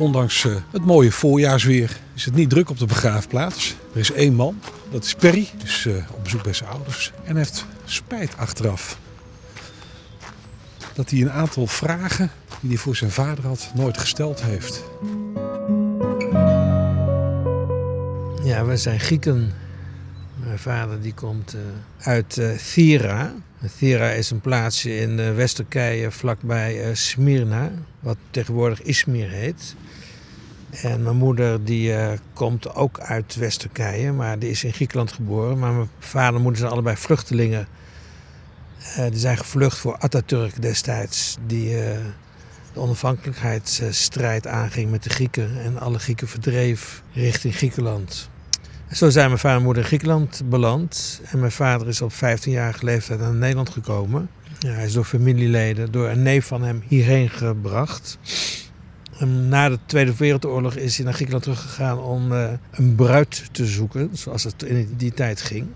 Ondanks eh, het mooie voorjaarsweer is het niet druk op de begraafplaats. Er is één man, dat is Perry, is eh, op bezoek bij zijn ouders en heeft spijt achteraf. Dat hij een aantal vragen die hij voor zijn vader had nooit gesteld heeft. Ja, we zijn Grieken. Vader die komt eh, uit eh Thera. Thera is een plaatsje in uh, West-Turkije vlakbij eh, Smyrna, wat tegenwoordig Izmir heet. En mijn moeder die eh, komt ook uit West-Turkije, maar die is in Griekenland geboren. Maar mijn vader en moeder zijn allebei vluchtelingen. Eh, die zijn gevlucht voor Atatürk destijds, die eh, de onafhankelijkheidsstrijd aanging met de Grieken en alle Grieken verdreef richting Griekenland. Zo zijn mijn vader en moeder in Griekenland beland. En mijn vader is op 15-jarige leeftijd naar Nederland gekomen. Ja, hij is door familieleden, door een neef van hem hierheen gebracht. En na de Tweede Wereldoorlog is hij naar Griekenland teruggegaan om eh, een bruid te zoeken, zoals het in die tijd ging.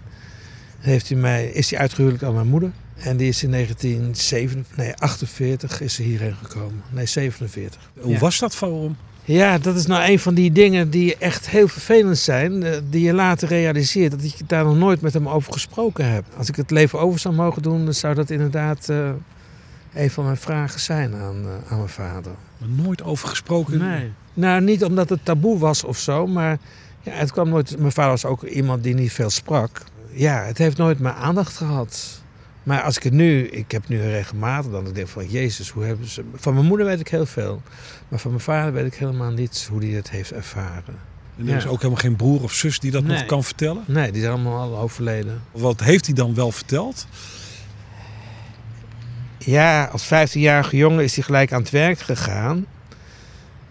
Heeft hij mij, is hij uitgehuwelijkd aan mijn moeder. En die is in 1947, nee, 48 is ze hierheen gekomen. Nee, 47. Hoe Ja. was dat voor hem? Ja, dat is nou een van die dingen die echt heel vervelend zijn. eh, Die je later realiseert dat ik daar nog nooit met hem over gesproken heb. Als ik het leven over zou mogen doen, dan zou dat inderdaad eh, een van mijn vragen zijn aan, eh, aan mijn vader. Nooit over gesproken. Nou, niet omdat het taboe was of zo, maar ja, het kwam nooit. Mijn vader was ook iemand die niet veel sprak. Ja, het heeft nooit mijn aandacht gehad. Maar als ik het nu, ik heb nu regelmatig dan, ik denk van Jezus, hoe hebben ze. Van mijn moeder weet ik heel veel, maar van mijn vader weet ik helemaal niets hoe die het heeft ervaren. En er is ook helemaal geen broer of zus die dat nog kan vertellen. Nee, die zijn allemaal al overleden. Wat heeft hij dan wel verteld? Ja, als 15-jarige jongen is hij gelijk aan het werk gegaan.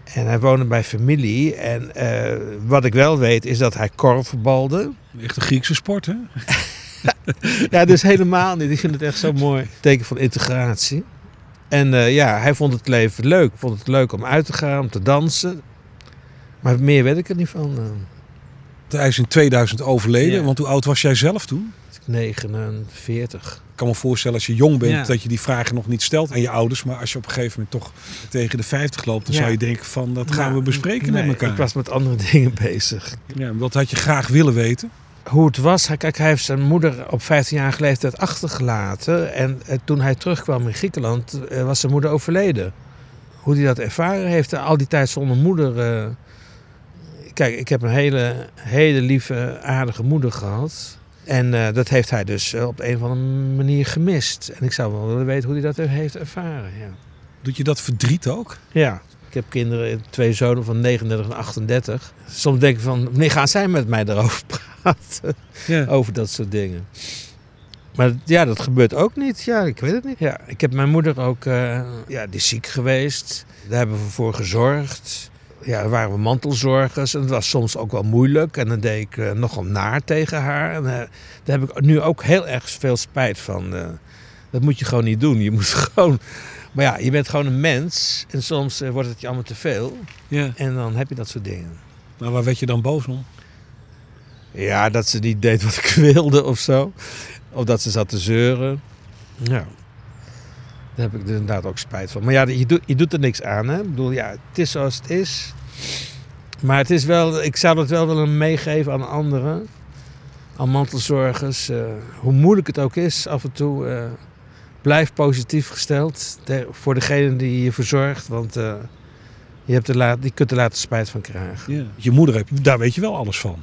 En hij woonde bij familie. En eh, wat ik wel weet is dat hij korfbalde. Echt een Griekse sport, hè? Ja, dus helemaal niet. Ik vind het echt zo mooi. Teken van integratie. En eh, ja, hij vond het leven leuk. Vond het leuk om uit te gaan, om te dansen. Maar meer weet ik er niet van. eh. Hij is in 2000 overleden. Ja. Want hoe oud was jij zelf toen? 49. Ik kan me voorstellen als je jong bent Ja. dat je die vragen nog niet stelt aan je ouders. Maar als je op een gegeven moment toch tegen de 50 loopt, dan Ja. zou je denken van dat gaan Nou, we bespreken nee, met elkaar. Ik was met andere dingen bezig. Ja, wat had je graag willen weten? Hoe het was. Hij- Kijk, hij heeft zijn moeder op 15 jaar leeftijd achtergelaten. En eh, toen hij terugkwam in Griekenland, eh, was zijn moeder overleden. Hoe hij dat ervaren heeft, eh, al die tijd zonder moeder. eh. Kijk, ik heb een hele, hele lieve, aardige moeder gehad. En dat heeft hij dus op een of andere manier gemist. En ik zou wel willen weten hoe hij dat heeft ervaren. Ja. Doet je dat verdriet ook? Ja, ik heb kinderen, twee zonen van 39 en 38. Soms denk ik van, wanneer gaan zij met mij daarover praten? Ja. Over dat soort dingen. Maar ja, dat gebeurt ook niet. Ja, ik weet het niet. Ja, ik heb mijn moeder ook, eh, ja, die is ziek geweest. Daar hebben we voor gezorgd. Ja, waren we mantelzorgers. En het was soms ook wel moeilijk. En dan deed ik eh, nogal naar tegen haar. En eh, daar heb ik nu ook heel erg veel spijt van. dat moet je gewoon niet doen. Je moet gewoon... Maar ja, je bent gewoon een mens. En soms wordt het je allemaal te veel. ja. En dan heb je dat soort dingen. Maar waar werd je dan boos om? Ja, dat ze niet deed wat ik wilde of zo. Of dat ze zat te zeuren. Ja. Daar heb ik er inderdaad ook spijt van. Maar ja, je doet, je doet er niks aan. Hè? Ik bedoel, ja, het is zoals het is. Maar het is wel, ik zou dat wel willen meegeven aan anderen. Aan mantelzorgers. eh, hoe moeilijk het ook is af en toe. eh, blijf positief gesteld. te- voor degene die je verzorgt. Want eh, je, hebt er laat, je kunt er later spijt van krijgen. Ja. Je moeder, daar weet je wel alles van.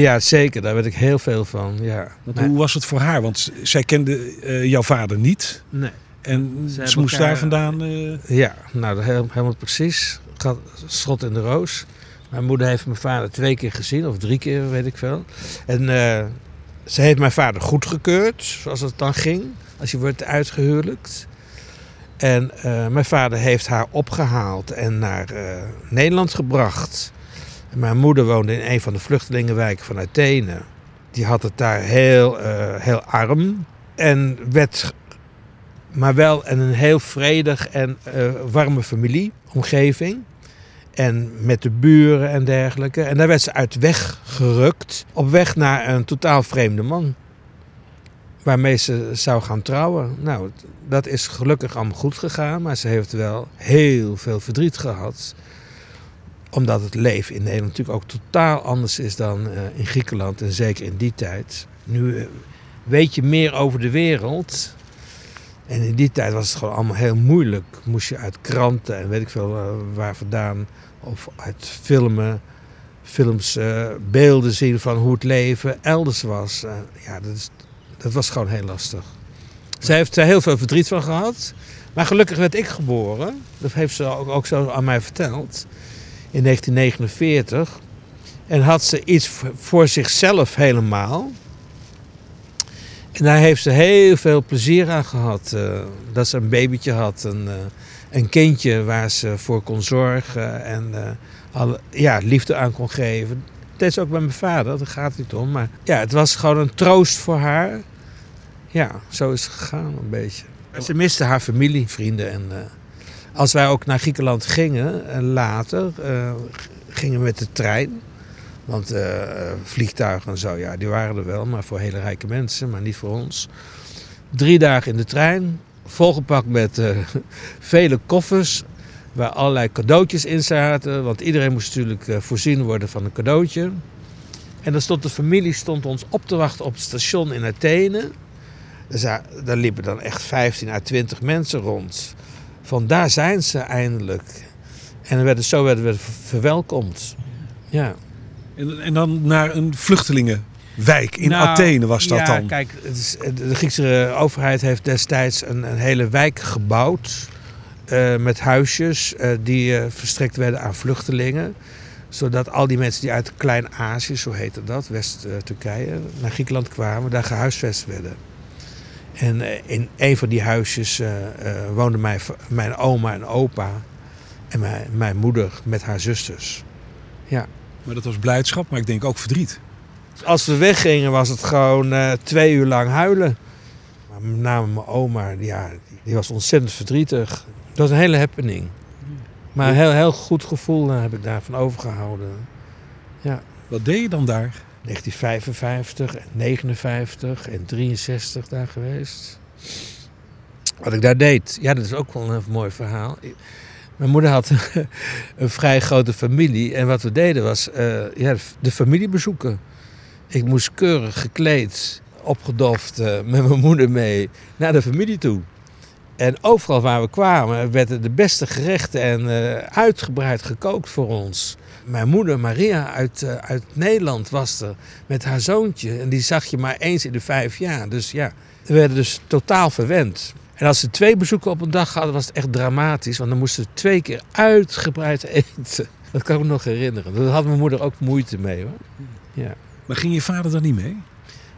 Ja, zeker. Daar weet ik heel veel van. Ja. Want Nee. Hoe was het voor haar? Want zij kende eh, jouw vader niet. Nee. En Ze moest elkaar- daar vandaan... eh, Ja, nou, dat helemaal precies. Gaat schot in de roos. Mijn moeder heeft mijn vader twee keer gezien, of drie keer, weet ik veel. En eh, ze heeft mijn vader goedgekeurd, zoals het dan ging, als je wordt uitgehuwelijkt. En eh, mijn vader heeft haar opgehaald en naar eh, Nederland gebracht. Mijn moeder woonde in een van de vluchtelingenwijken van Athene. Die had het daar heel, eh, heel arm. En werd maar wel in een heel vredig en eh, warme familieomgeving. En met de buren en dergelijke. En daar werd ze uit gerukt. Op weg naar een totaal vreemde man. Waarmee ze zou gaan trouwen. Nou, dat is gelukkig allemaal goed gegaan. Maar ze heeft wel heel veel verdriet gehad. Omdat het leven in Nederland natuurlijk ook totaal anders is dan eh, in Griekenland. En zeker in die tijd. Nu eh, weet je meer over de wereld. En in die tijd was het gewoon allemaal heel moeilijk. Moest je uit kranten en weet ik veel eh, waar vandaan. Of uit filmen, films, beelden zien van hoe het leven elders was. Ja, dat, is, dat was gewoon heel lastig. Zij heeft er heel veel verdriet van gehad. Maar gelukkig werd ik geboren. Dat heeft ze ook, ook zo aan mij verteld. In 1949. En had ze iets voor- zichzelf helemaal. En daar heeft ze heel veel plezier aan gehad. eh, dat ze een babytje had, een, eh, een kindje waar ze voor kon zorgen en eh, ja, liefde aan kon geven. Dat ze ook bij mijn vader, daar gaat het niet om. Maar ja, het was gewoon een troost voor haar. Ja, zo is het gegaan een beetje. Ze miste haar familie, vrienden. En als wij ook naar Griekenland gingen, en later eh, gingen we met de trein. Want eh, vliegtuigen en zo, ja, die waren er wel, maar voor hele rijke mensen, maar niet voor ons. Drie dagen in de trein, volgepakt met eh, vele koffers, waar allerlei cadeautjes in zaten. Want iedereen moest natuurlijk eh, voorzien worden van een cadeautje. En dan stond de familie stond ons op te wachten op het station in Athene. Daar, daar liepen dan echt 15 à 20 mensen rond. Van daar zijn ze eindelijk. En werden, zo werden we verwelkomd. Ja. En, en dan naar een vluchtelingenwijk in Nou, Athene was dat ja, dan. Kijk, het is, de Griekse overheid heeft destijds een, een hele wijk gebouwd. eh, met huisjes eh, die eh, verstrekt werden aan vluchtelingen. Zodat al die mensen die uit Klein-Azië, zo heette dat, West-Turkije, naar Griekenland kwamen, daar gehuisvest werden. En eh, in een van die huisjes eh, eh, woonden mijn, mijn oma en opa en mijn, mijn moeder met haar zusters. Maar dat was blijdschap, maar ik denk ook verdriet. Als we weggingen was het gewoon twee uur lang huilen. Maar met name mijn oma, ja, die was ontzettend verdrietig. Dat was een hele happening. Maar een heel, heel goed gevoel heb ik daarvan overgehouden. Wat deed je dan daar? 1955 en 59 en 63 daar geweest. Wat ik daar deed, ja, dat is ook wel een mooi verhaal. Mijn moeder had een vrij grote familie. En wat we deden was eh, ja, de familie bezoeken. Ik moest keurig gekleed, opgedoft, eh, met mijn moeder mee naar de familie toe. En overal waar we kwamen werden de beste gerechten en eh, uitgebreid gekookt voor ons. Mijn moeder Maria uit, eh, uit Nederland was er met haar zoontje. En die zag je maar eens in de vijf jaar. Dus ja, we werden dus totaal verwend. En als ze twee bezoeken op een dag hadden, was het echt dramatisch. Want dan moesten we twee keer uitgebreid eten. Dat kan ik me nog herinneren. Daar had mijn moeder ook moeite mee hoor. Ja. Maar ging je vader dan niet mee?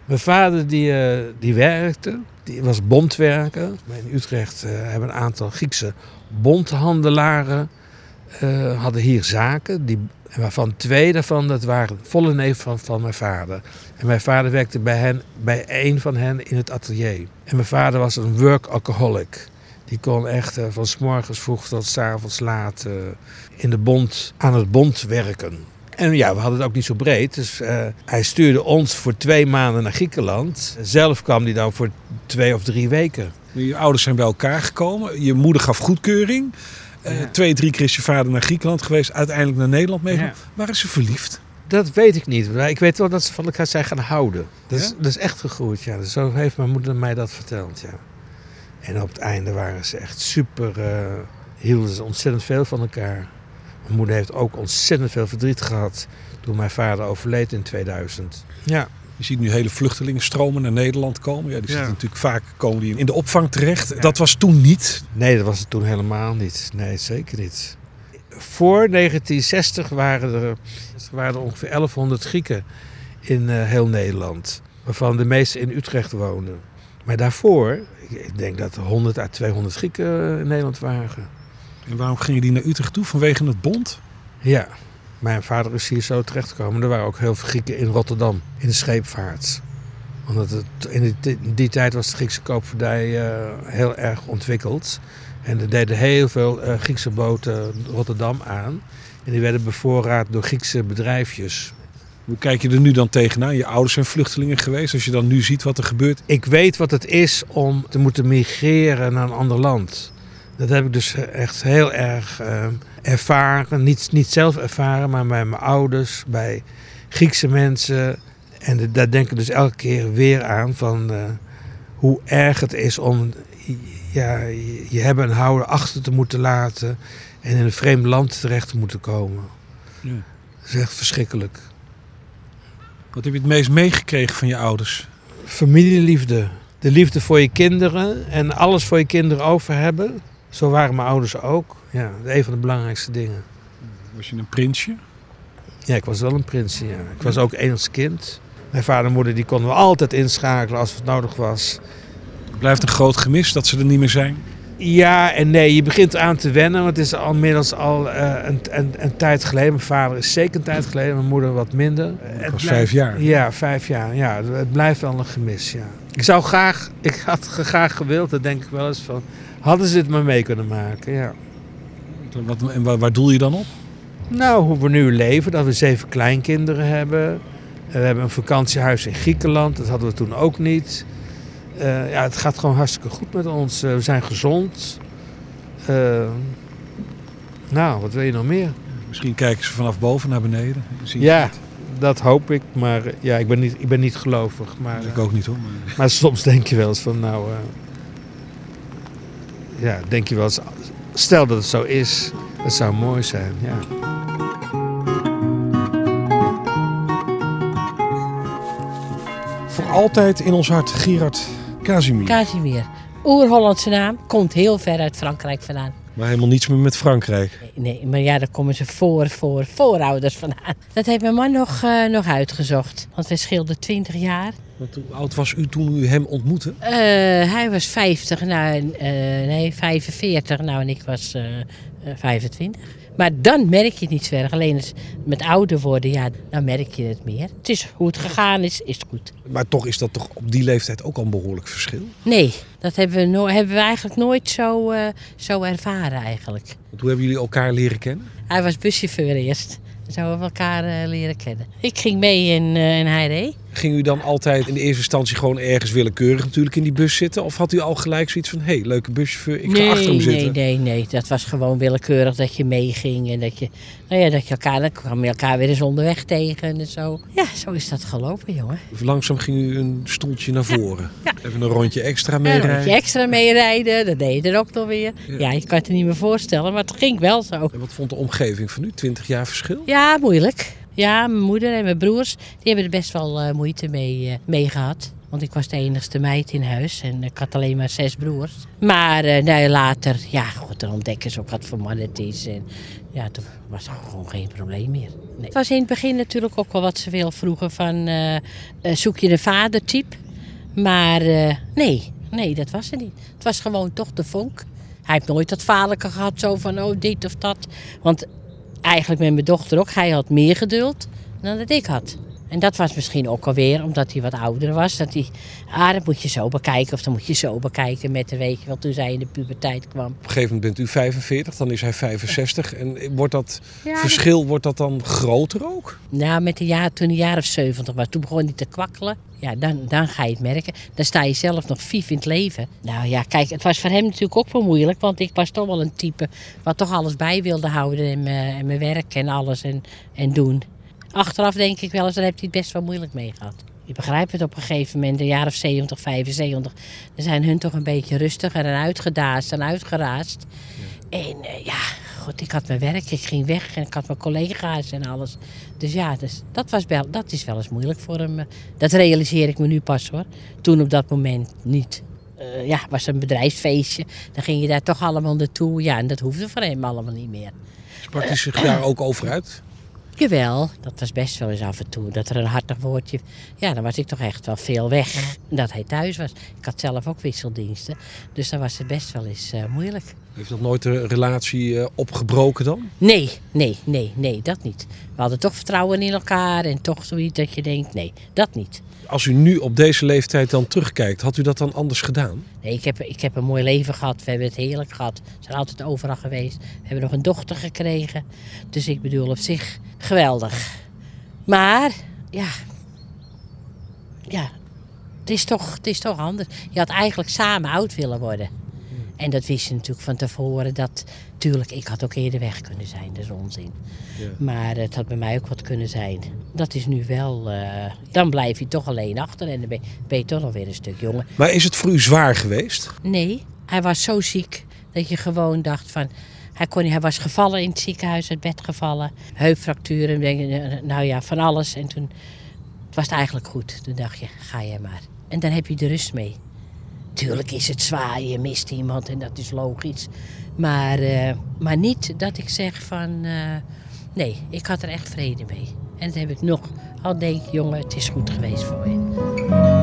Mijn vader die, eh, die werkte, die was bondwerker. In Utrecht eh, hebben een aantal Griekse bondhandelaren eh, hadden hier zaken. Die, waarvan twee daarvan, dat waren volle neef van, van mijn vader. En mijn vader werkte bij, hen, bij een van hen in het atelier. En mijn vader was een work-alcoholic. Die kon echt eh, van s morgens vroeg tot s avonds laat in de bond, aan het bond werken. En ja, we hadden het ook niet zo breed. Dus eh, hij stuurde ons voor twee maanden naar Griekenland. Zelf kwam hij dan voor twee of drie weken. Je ouders zijn bij elkaar gekomen. Je moeder gaf goedkeuring. Eh. Twee, drie keer is je vader naar Griekenland geweest. Uiteindelijk naar Nederland meegenomen. Ja. Waren ze verliefd? Dat weet ik niet. Maar ik weet wel dat ze van elkaar zijn gaan houden. Dat is, dat is echt gegroeid, ja. Dus Zo heeft mijn moeder mij dat verteld, ja. En op het einde waren ze echt super... eh, hielden ze ontzettend veel van elkaar. Mijn moeder heeft ook ontzettend veel verdriet gehad... toen mijn vader overleed in 2000. Ja. Je ziet nu hele vluchtelingenstromen naar Nederland komen. Ja, die Ja. zitten natuurlijk vaak komen die in de opvang terecht. Ja. Dat was toen niet. Nee, dat was het toen helemaal niet. Nee, zeker niet. Voor 1960 waren er, waren er ongeveer 1100 Grieken in eh, heel Nederland. Waarvan de meeste in Utrecht woonden. Maar daarvoor, ik, ik denk dat er 100 à 200 Grieken in Nederland waren. En waarom gingen die naar Utrecht toe? Vanwege het bond? Ja, mijn vader is hier zo terechtgekomen. Er waren ook heel veel Grieken in Rotterdam, in de scheepvaart. Omdat het, in, die, in die tijd was de Griekse koopvaardij eh, heel erg ontwikkeld. En er deden heel veel eh, Griekse boten Rotterdam aan. En die werden bevoorraad door Griekse bedrijfjes. Hoe kijk je er nu dan tegenaan? Je ouders zijn vluchtelingen geweest. Als je dan nu ziet wat er gebeurt. Ik weet wat het is om te moeten migreren naar een ander land. Dat heb ik dus echt heel erg eh, ervaren. Niet, niet zelf ervaren, maar bij mijn ouders, bij Griekse mensen. En de- daar denk ik dus elke keer weer aan van eh, hoe erg het is om ja, je je hebben en houden achter te moeten laten en in een vreemd land terecht te moeten komen. Ja. Dat is echt verschrikkelijk. Wat heb je het meest meegekregen van je ouders? Familieliefde. De liefde voor je kinderen en alles voor je kinderen over hebben. Zo waren mijn ouders ook. Ja, een van de belangrijkste dingen. Was je een prinsje? Ja, ik was wel een prinsje. Ja. Ik was ook enigst kind. Mijn vader en moeder die konden we altijd inschakelen als het nodig was. Het blijft een groot gemis dat ze er niet meer zijn. Ja en nee, je begint eraan te wennen. Want het is al inmiddels al eh, een, een, een tijd geleden. Mijn vader is zeker een tijd geleden, mijn moeder wat minder. Het was vijf jaar. Ja, vijf jaar. Ja, het blijft wel een gemis. Ja. Ik zou graag, ik had graag gewild, dat denk ik wel eens van. Hadden ze het maar mee kunnen maken, ja. Wat, en waar, waar doel je dan op? Nou, hoe we nu leven, dat we zeven kleinkinderen hebben. En we hebben een vakantiehuis in Griekenland, dat hadden we toen ook niet. Eh, ja, het gaat gewoon hartstikke goed met ons. Eh, we zijn gezond. Eh, nou, wat wil je nog meer? Misschien kijken ze vanaf boven naar beneden. Ja, dat hoop ik. Maar eh, ja, ik ben niet, ik ben niet gelovig. Maar, Ik eh, ook niet hoor. maar- maar soms denk je wel eens van, nou... eh, ja, denk je wel eens... Stel dat het zo is, het zou mooi zijn, ja. Voor altijd in ons hart, Gerard Casimir. Casimir. Oer-Hollandse naam. Komt heel ver uit Frankrijk vandaan. Maar helemaal niets meer met Frankrijk. Nee, nee, maar ja, daar komen ze voor, voor, voorouders vandaan. Dat heeft mijn man nog, eh, nog uitgezocht. Want we scheelden 20 jaar. Want hoe oud was u toen u hem ontmoette? Eh, hij was 50, nou, eh, nee, 45, nou en ik was eh, eh, 25. Maar dan merk je het niet zo erg. Alleen als met ouder worden, ja, dan merk je het meer. Het is hoe het gegaan is, is goed. Maar toch is dat toch op die leeftijd ook al een behoorlijk verschil. Nee, dat hebben we, no hebben we eigenlijk nooit zo, eh, zo ervaren eigenlijk. Want hoe hebben jullie elkaar leren kennen? Hij was buschauffeur eerst. Zo hebben we elkaar eh, leren kennen. Ik ging mee en, eh, en hij reed. Ging u dan altijd in de eerste instantie gewoon ergens willekeurig natuurlijk in die bus zitten? Of had u al gelijk zoiets van, hé, hey, leuke buschauffeur, ik ga achter hem zitten? nee, nee, nee. Dat was gewoon willekeurig dat je meeging. En dat je, nou ja, dat je elkaar, dan kwam je elkaar weer eens onderweg tegen en zo. Ja, zo is dat gelopen, jongen. Langzaam ging u een stoeltje naar voren. Ja. Even een rondje extra Een meerijden. rondje extra meerijden, dat deed je er ook nog weer. Ja. Ja. je kan het er niet meer voorstellen, maar het ging wel zo. En wat vond de omgeving van u? 20 jaar verschil? Ja, moeilijk. Ja, mijn moeder en mijn broers, die hebben er best wel eh, moeite mee, eh, mee gehad. Want ik was de enigste meid in huis en ik had alleen maar zes broers. Maar ja, later, ja, goed, dan ontdekken ze ook wat voor man het is. En ja, toen was er gewoon geen probleem meer. Nee. Het was in het begin natuurlijk ook wel wat ze veel vroegen van, zoek je een vadertype? Maar nee, nee, dat was het niet. Het was gewoon toch de vonk. Hij heeft nooit dat vaderlijke gehad, zo van, oh, dit of dat. Want eigenlijk met mijn dochter ook. Hij had meer geduld dan dat ik had. En dat was misschien ook alweer omdat hij wat ouder was. Dat hij, ah, dat moet je zo bekijken of dan moet je zo bekijken met de week. Want toen zij in de puberteit kwam. Op een gegeven moment bent u 45, dan is hij 65. En wordt dat Ja, verschil wordt dat dan groter ook? Nou, met een jaar, toen een jaar of 70 was, toen begon hij te kwakkelen. Ja, dan, dan ga je het merken. Dan sta je zelf nog vief in het leven. Nou ja, kijk, het was voor hem natuurlijk ook wel moeilijk. Want ik was toch wel een type wat toch alles bij wilde houden. En mijn, en mijn werk en alles en, en doen. Achteraf denk ik wel eens, daar heeft hij het best wel moeilijk mee gehad. Ik begrijp het op een gegeven moment, een jaar of 70, 75. Dan zijn hun toch een beetje rustiger en uitgedaasd en uitgeraasd. En eh, ja, goed, ik had mijn werk, ik ging weg en ik had mijn collega's en alles. Dus ja, dus dat, was wel, dat is wel eens moeilijk voor hem. Dat realiseer ik me nu pas hoor. Toen op dat moment niet. Eh, ja, was een bedrijfsfeestje. Dan ging je daar toch allemaal naartoe. Ja, en dat hoefde voor hem allemaal niet meer. Sprak hij zich daar ook over uit? Jawel, dat was best wel eens af en toe. Dat er een hartig woordje... Ja, dan was ik toch echt wel veel weg. Dat hij thuis was. Ik had zelf ook wisseldiensten. Dus dan was het best wel eens eh, moeilijk. Heeft dat nooit de relatie eh, opgebroken dan? Nee, nee, nee, nee, dat niet. We hadden toch vertrouwen in elkaar en toch zoiets dat je denkt, nee, dat niet. Als u nu op deze leeftijd dan terugkijkt, had u dat dan anders gedaan? Nee, ik heb, ik heb een mooi leven gehad, we hebben het heerlijk gehad. We zijn altijd overal geweest. We hebben nog een dochter gekregen. Dus ik bedoel op zich geweldig. Maar, ja, ja, het is toch, het is toch anders. Je had eigenlijk samen oud willen worden. En dat wist je natuurlijk van tevoren. Dat, tuurlijk, ik had ook eerder weg kunnen zijn, dat is onzin. Ja. Maar het had bij mij ook wat kunnen zijn. Dat is nu wel... eh, dan blijf je toch alleen achter en dan ben, ben je toch nog weer een stuk jonger. Maar is het voor u zwaar geweest? Nee, hij was zo ziek dat je gewoon dacht van... Hij, kon, niet- hij was gevallen in het ziekenhuis, uit bed gevallen. Heupfracturen, je, nou ja, van alles. En toen was het eigenlijk goed. Toen dacht je, ga jij maar. En dan heb je de rust mee. Tuurlijk is het zwaar, je mist iemand en dat is logisch. Maar, eh, maar niet dat ik zeg van... eh, nee, ik had er echt vrede mee. En dat heb ik nog. Al denk jongen, het is goed geweest voor je.